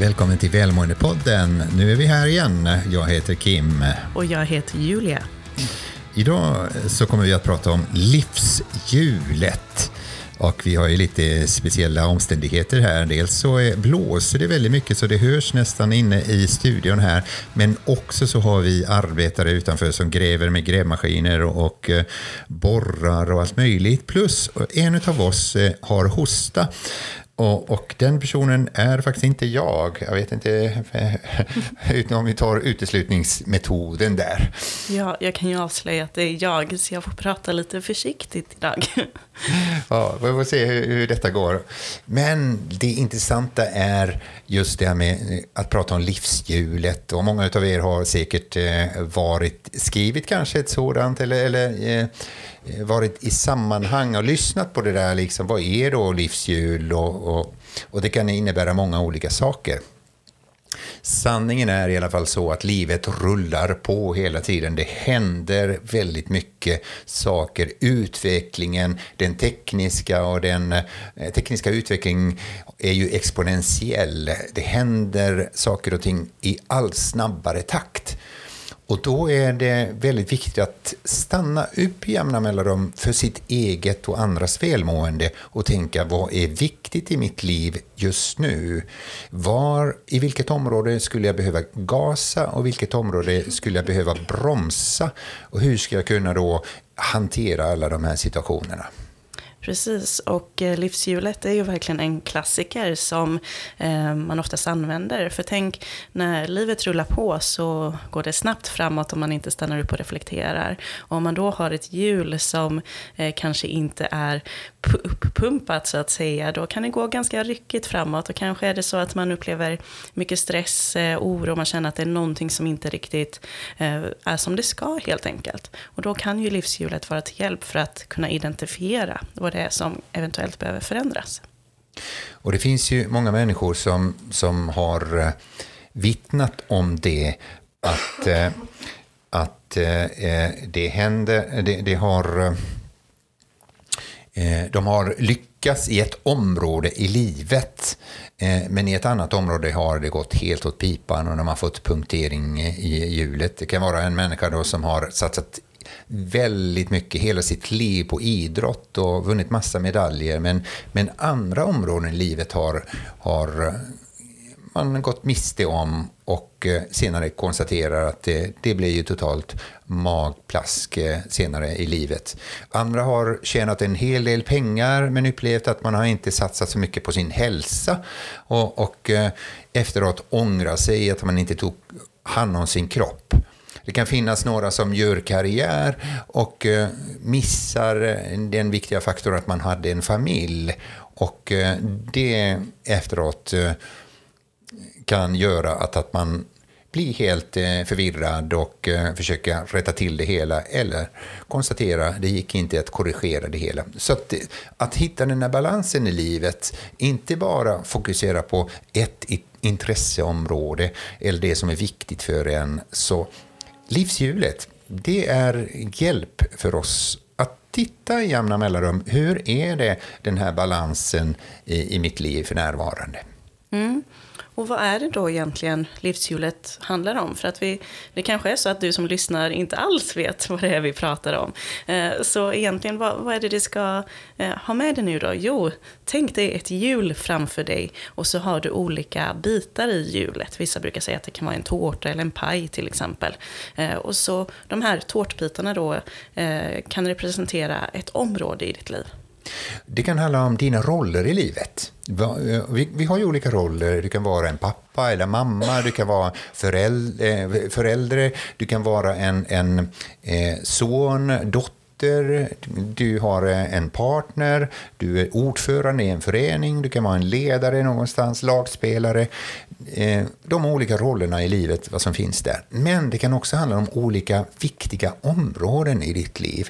Välkommen till Välmåendepodden. Nu är vi här igen. Jag heter Kim. Och jag heter Julia. Idag så kommer vi att prata om livshjulet. Och vi har ju lite speciella omständigheter här. Dels så blåser det väldigt mycket så det hörs nästan inne i studion här. Men också så har vi arbetare utanför som gräver med grävmaskiner och eh, borrar och allt möjligt. Plus en av oss eh, har hosta. Och, och, den personen är faktiskt inte jag. Jag vet inte om vi tar uteslutningsmetoden där. Ja, jag kan ju avslöja att det är jag, så jag får prata lite försiktigt idag. Ja, vi får se hur, hur detta går. Men det intressanta är just det här med eh, att prata om livshjulet. Och många av er har säkert eh, varit, skrivit kanske ett sådant eller, eller eh, varit i sammanhang och lyssnat på det där. Liksom, vad är då livshjul? Och, och, och det kan innebära många olika saker. Sanningen är i alla fall så att livet rullar på hela tiden. Det händer väldigt mycket saker. Utvecklingen, den tekniska och den eh, tekniska utvecklingen är ju exponentiell. Det händer saker och ting i allt snabbare takt. Och då är det väldigt viktigt att stanna upp i jämna mellanrum för sitt eget och andras välmående och tänka vad är viktigt i mitt liv just nu? Var, I vilket område skulle jag behöva gasa och vilket område skulle jag behöva bromsa? Och hur ska jag kunna då hantera alla de här situationerna? Precis, och eh, livshjulet är ju verkligen en klassiker som eh, man oftast använder. För tänk, när livet rullar på så går det snabbt framåt om man inte stannar upp och reflekterar. Och om man då har ett hjul som eh, kanske inte är upppumpat så att säga, då kan det gå ganska ryckigt framåt. Och kanske är det så att man upplever mycket stress, oro, man känner att det är någonting som inte riktigt är som det ska helt enkelt. Och då kan ju livshjulet vara till hjälp för att kunna identifiera vad det Eh, som eventuellt behöver förändras. Och det finns ju många människor som, som har eh, vittnat om det, att, eh, att eh, eh det händer, det, det har, de har lyckats i ett område i livet, men i ett annat område har det gått helt åt pipan och de har fått punktering i hjulet. Det kan vara en människa då som har satsat väldigt mycket hela sitt liv på idrott och vunnit massa medaljer. Men, men andra områden i livet har, har man gått miste om och eh, senare konstaterar att det, det blir ju totalt magplask eh, senare i livet. Andra har tjänat en hel del pengar men upplevt att man har inte satsat så mycket på sin hälsa och, och eh, efteråt ångrar sig att man inte tog hand om sin kropp. Det kan finnas några som gör karriär och eh, missar eh, den viktiga faktorn att man hade en familj. Och eh, det efteråt kan göra att, att man blir helt förvirrad och försöker rätta till det hela eller konstatera att det gick inte att korrigera det hela. Så att, att hitta den här balansen i livet, inte bara fokusera på ett intresseområde eller det som är viktigt för en, så livshjulet, det är hjälp för oss att titta i jämna mellanrum. Hur är det den här balansen i, i mitt liv för närvarande? Mm. Och vad är det då egentligen livshjulet handlar om? För att vi, det kanske är så att du som lyssnar inte alls vet vad det är vi pratar om. Eh, så egentligen, vad, vad är det du ska eh, ha med dig nu då? Jo, tänk dig ett hjul framför dig och så har du olika bitar i hjulet. Vissa brukar säga att det kan vara en tårta eller en paj till exempel. Eh, och så de här tårtbitarna då kan representera ett område i ditt liv. Det kan handla om dina roller i livet. Eh, vi, vi, har ju olika roller. Du kan vara en pappa eller mamma, du kan vara förälder, eh, förälder du kan vara en, en eh, son, dotter, du har en partner, du är ordförande i en förening, du kan vara en ledare någonstans, lagspelare. Eh, de olika rollerna i livet, vad som finns där. Men det kan också handla om olika viktiga områden i ditt liv.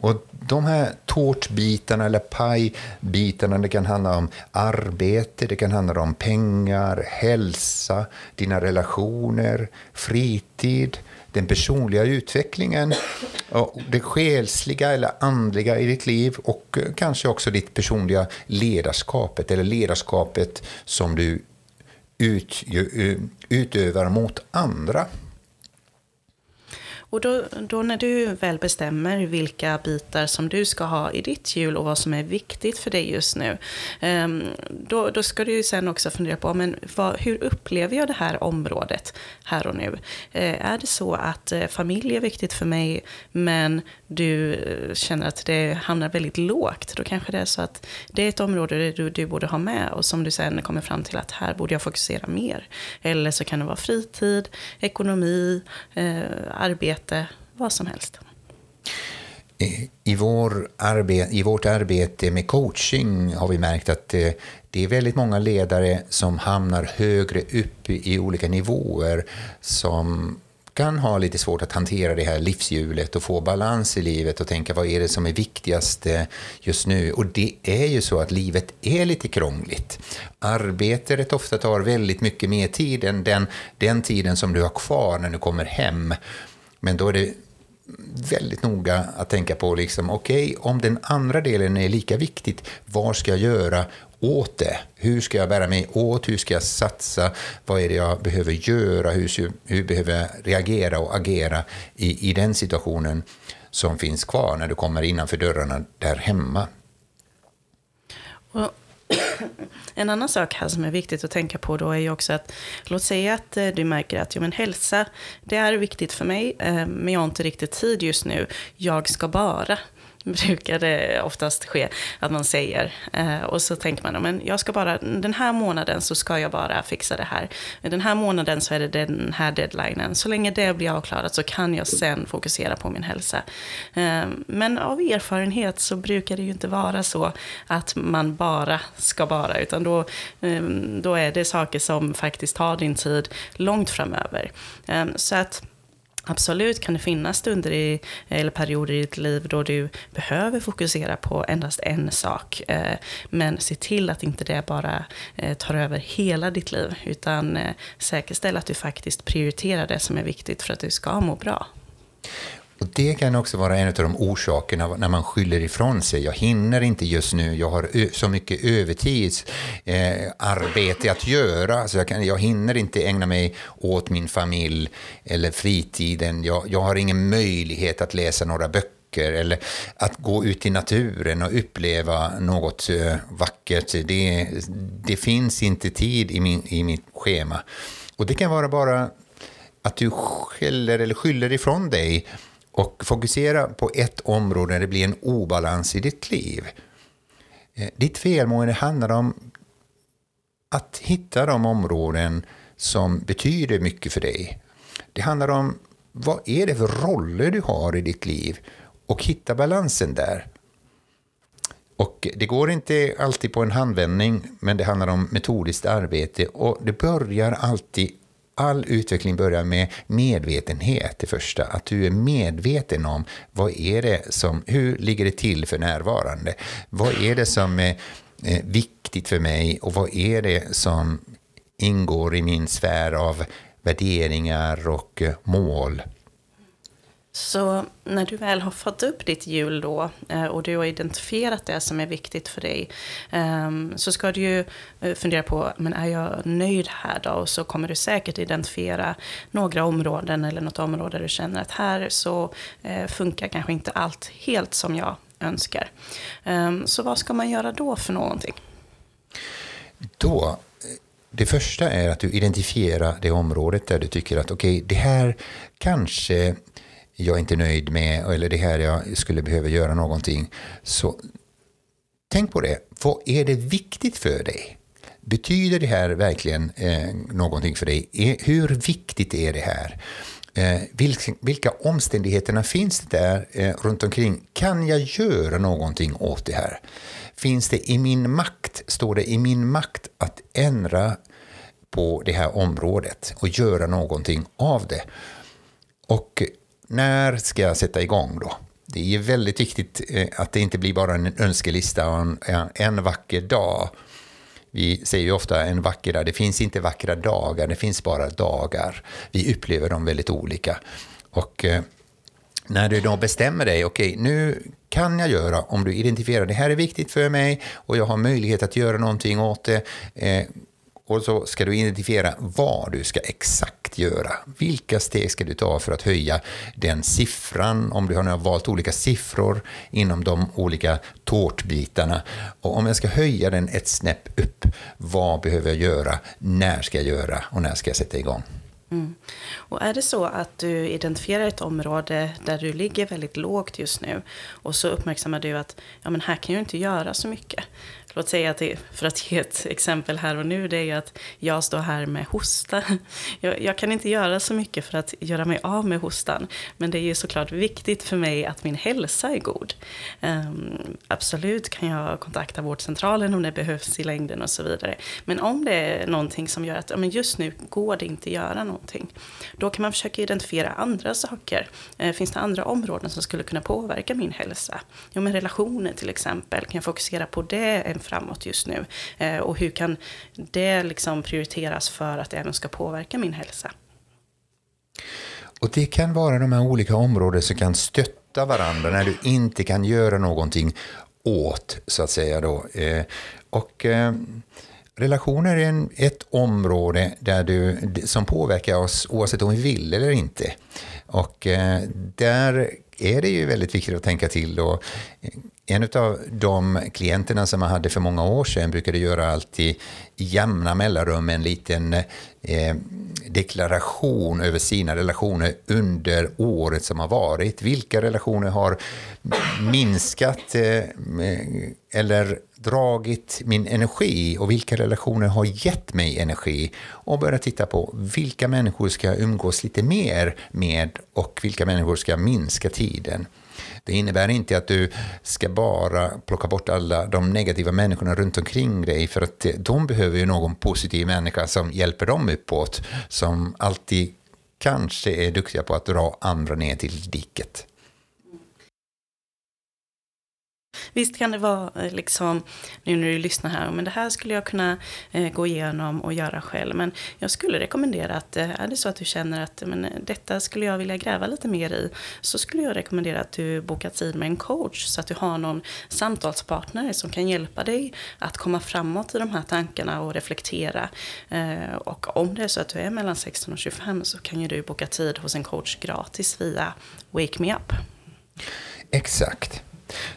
Och de här tårtbitarna eller pajbitarna, det kan handla om arbete, det kan handla om pengar, hälsa, dina relationer, fritid, den personliga utvecklingen, det själsliga eller andliga i ditt liv och kanske också ditt personliga ledarskapet eller ledarskapet som du ut, eh, utövar mot andra. Och då, då, när du väl bestämmer vilka bitar som du ska ha i ditt hjul och vad som är viktigt för dig just nu, ehm, då, då ska du ju sen också fundera på, men vad, hur upplever jag det här området här och nu? Eh, är det så att eh, familj är viktigt för mig, men du eh, känner att det hamnar väldigt lågt, då kanske det är så att det är ett område du, du borde ha med och som du sen kommer fram till att här borde jag fokusera mer. Eller så kan det vara fritid, ekonomi, arbete arbete, vad som helst. I, vår arbe I vårt arbete med coaching har vi märkt att det, det är väldigt många ledare som hamnar högre upp i olika nivåer som kan ha lite svårt att hantera det här livshjulet och få balans i livet och tänka vad är det som är viktigast just nu. Och det är ju så att livet är lite krångligt. Arbetet ofta tar väldigt mycket mer tid än den, den tiden som du har kvar när du kommer hem. Men då är det väldigt noga att tänka på, liksom, okej, okay, om den andra delen är lika viktigt, vad ska jag göra åt det? Hur ska jag bära mig åt? Hur ska jag satsa? Vad är det jag behöver göra? Hur, hur behöver jag reagera och agera i, i den situationen som finns kvar när du kommer innanför dörrarna där hemma? Och en annan sak här som är viktigt att tänka på då är ju också att, låt säga att eh, du märker att jo, men hälsa, det är viktigt för mig, eh, men jag har inte riktigt tid just nu. Jag ska bara brukar det oftast ske att man säger. Eh, och så tänker man, men jag ska bara, den här månaden så ska jag bara fixa det här. Den här månaden så är det den här deadlinen. Så länge det blir avklarat så kan jag sen fokusera på min hälsa. Eh, men av erfarenhet så brukar det ju inte vara så att man bara ska bara, utan då, eh, då är det saker som faktiskt tar din tid långt framöver. Eh, så att Absolut kan det finnas stunder i, eller perioder i ditt liv då du behöver fokusera på endast en sak. Eh, men se till att inte det bara eh, tar över hela ditt liv, utan eh, säkerställ att du faktiskt prioriterar det som är viktigt för att du ska må bra. Och Det kan också vara en av de orsakerna när man skyller ifrån sig. Jag hinner inte just nu, jag har så mycket övertidsarbete eh, att göra, så jag, kan, jag hinner inte ägna mig åt min familj eller fritiden. Jag, jag har ingen möjlighet att läsa några böcker eller att gå ut i naturen och uppleva något eh, vackert. Det, det finns inte tid i, min, i mitt schema. Och det kan vara bara att du skäller eller skyller ifrån dig och fokusera på ett område där det blir en obalans i ditt liv. Eh, ditt felmående handlar om att hitta de områden som betyder mycket för dig. Det handlar om vad är det för roller du har i ditt liv och hitta balansen där. Och Det går inte alltid på en handvändning, men det handlar om metodiskt arbete och det börjar alltid all utveckling börjar med medvetenhet det första. Att du är medveten om vad är det som, hur ligger det till för närvarande? Vad är det som är eh, viktigt för mig och vad är det som ingår i min sfär av värderingar och eh, mål? Så när du väl har fått upp ditt hjul då eh, och du har identifierat det som är viktigt för dig ehm, så ska du ju eh, fundera på, men är jag nöjd här då? Och så kommer du säkert identifiera några områden eller något område där du känner att här så eh, funkar kanske inte allt helt som jag önskar. Ehm, så vad ska man göra då för någonting? Då det första är att du identifierar det området där du tycker att okej, okay, det här kanske jag är inte nöjd med eller det här jag skulle behöva göra någonting. Så tänk på det. Vad är det viktigt för dig? Betyder det här verkligen eh, någonting för dig? Eh, hur viktigt är det här? Eh, vilka, vilka omständigheterna finns det där eh, runt omkring? Kan jag göra någonting åt det här? Finns det i min makt, står det i min makt att ändra på det här området och göra någonting av det? Och när ska jag sätta igång då? Det är väldigt viktigt eh, att det inte blir bara en önskelista och en, en vacker dag. Vi säger ju ofta en vacker dag. Det finns inte vackra dagar, det finns bara dagar. Vi upplever dem väldigt olika. Och eh, när du då bestämmer dig, okej, okay, nu kan jag göra, om du identifierar det här är viktigt för mig och jag har möjlighet att göra någonting åt det, eh, och så ska du identifiera vad du ska exakt göra. Vilka steg ska du ta för att höja den siffran, om du har valt olika siffror inom de olika tårtbitarna. Och om jag ska höja den ett snäpp upp, vad behöver jag göra? När ska jag göra och när ska jag sätta igång? Mm. Och är det så att du identifierar ett område där du ligger väldigt lågt just nu och så uppmärksammar du att ja, men här kan jag inte göra så mycket. Låt säga att, det, för att ge ett exempel här och nu, det är ju att jag står här med hosta. Jag, jag, kan inte göra så mycket för att göra mig av med hostan, men det är ju såklart viktigt för mig att min hälsa är god. Um, absolut kan jag kontakta vårdcentralen om det behövs i längden och så vidare. Men om det är någonting som gör att ja, men just nu går det inte att göra någonting, då kan man försöka identifiera andra saker. Uh, finns det andra områden som skulle kunna påverka min hälsa? Ja, men relationer till exempel, kan jag fokusera på det framåt just nu? Eh, och hur kan det liksom prioriteras för att det även ska påverka min hälsa? Och det kan vara de här olika områdena som kan stötta varandra när du inte kan göra någonting åt, så att säga. Då. Eh, och eh, relationer är en, ett område där du, som påverkar oss oavsett om vi vill eller inte. Och eh, där är det ju väldigt viktigt att tänka till. Och en av de klienterna som jag hade för många år sedan brukade göra alltid i jämna mellanrum en liten eh, deklaration över sina relationer under året som har varit. Vilka relationer har minskat eh, eller dragit min energi och vilka relationer har gett mig energi och börja titta på vilka människor ska jag umgås lite mer med och vilka människor ska jag minska tiden. Det innebär inte att du ska bara plocka bort alla de negativa människorna runt omkring dig, för att de behöver ju någon positiv människa som hjälper dem uppåt, som alltid kanske är duktiga på att dra andra ner till diket. Visst kan det vara eh, liksom, nu när du lyssnar här, men det här skulle jag kunna eh, gå igenom och göra själv. Men jag skulle rekommendera att, eh, är det så att du känner att men, eh, detta skulle jag vilja gräva lite mer i, så skulle jag rekommendera att du bokar tid med en coach, så att du har någon samtalspartner som kan hjälpa dig att komma framåt i de här tankarna och reflektera. Eh, och om det är så att du är mellan 16 och 25 så kan ju du boka tid hos en coach gratis via Wake Me Up. Exakt.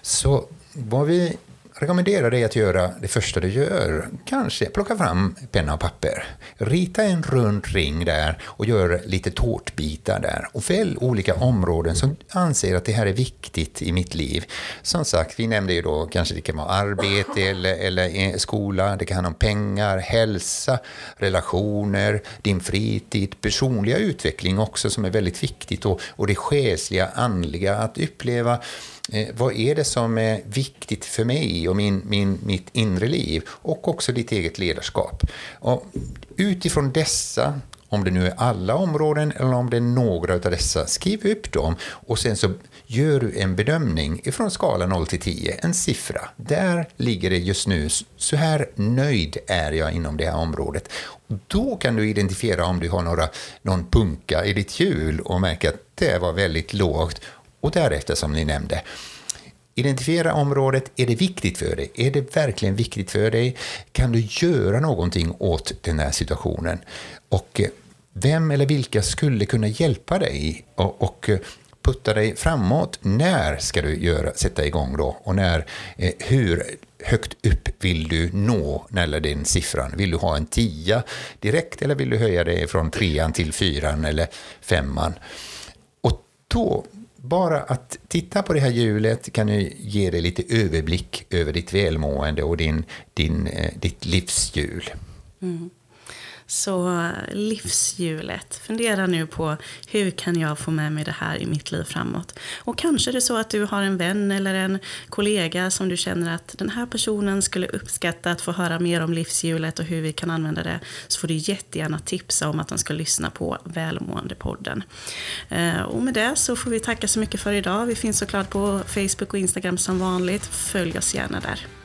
Så vad vi rekommenderar dig att göra det första du gör, kanske plocka fram penna och papper. Rita en rund ring där och gör lite tårtbitar där. Och välj olika områden som anser att det här är viktigt i mitt liv. Som sagt, vi nämnde ju då kanske det kan vara arbete eller, eller eh, skola, det kan handla om pengar, hälsa, relationer, din fritid, personliga utveckling också som är väldigt viktigt och, och det själsliga, andliga, att uppleva Eh, vad är det som är viktigt för mig och min, min, mitt inre liv och också ditt eget ledarskap. Och utifrån dessa, om det nu är alla områden eller om det är några av dessa, skriv upp dem och sen så gör du en bedömning ifrån skala 0 till 10, en siffra. Där ligger det just nu, så här nöjd är jag inom det här området. Då kan du identifiera om du har några, någon punka i ditt hjul och märka att det var väldigt lågt och därefter, som ni nämnde, Identifiera området. Är det viktigt för dig? Är det verkligen viktigt för dig? Kan du göra någonting åt den här situationen? Och eh, vem eller vilka skulle kunna hjälpa dig och, eh, putta dig framåt? När ska du göra, sätta igång då? Och när, eh, hur högt upp vill du nå när det gäller den siffran? Vill du ha en tia direkt eller vill du höja dig från trean till fyran eller femman? Och då bara att titta på det här hjulet kan ju ge dig lite överblick över ditt välmående och din, din, eh, ditt livshjul. Mm. Så eh, livshjulet, fundera nu på hur kan jag få med mig det här i mitt liv framåt? Och kanske är det så att du har en vän eller en kollega som du känner att den här personen skulle uppskatta att få höra mer om livshjulet och hur vi kan använda det. Så får du jättegärna tipsa om att de ska lyssna på Välmåendepodden. Eh, och med det så får vi tacka så mycket för idag. Vi finns såklart på Facebook och Instagram som vanligt. Följ oss gärna där.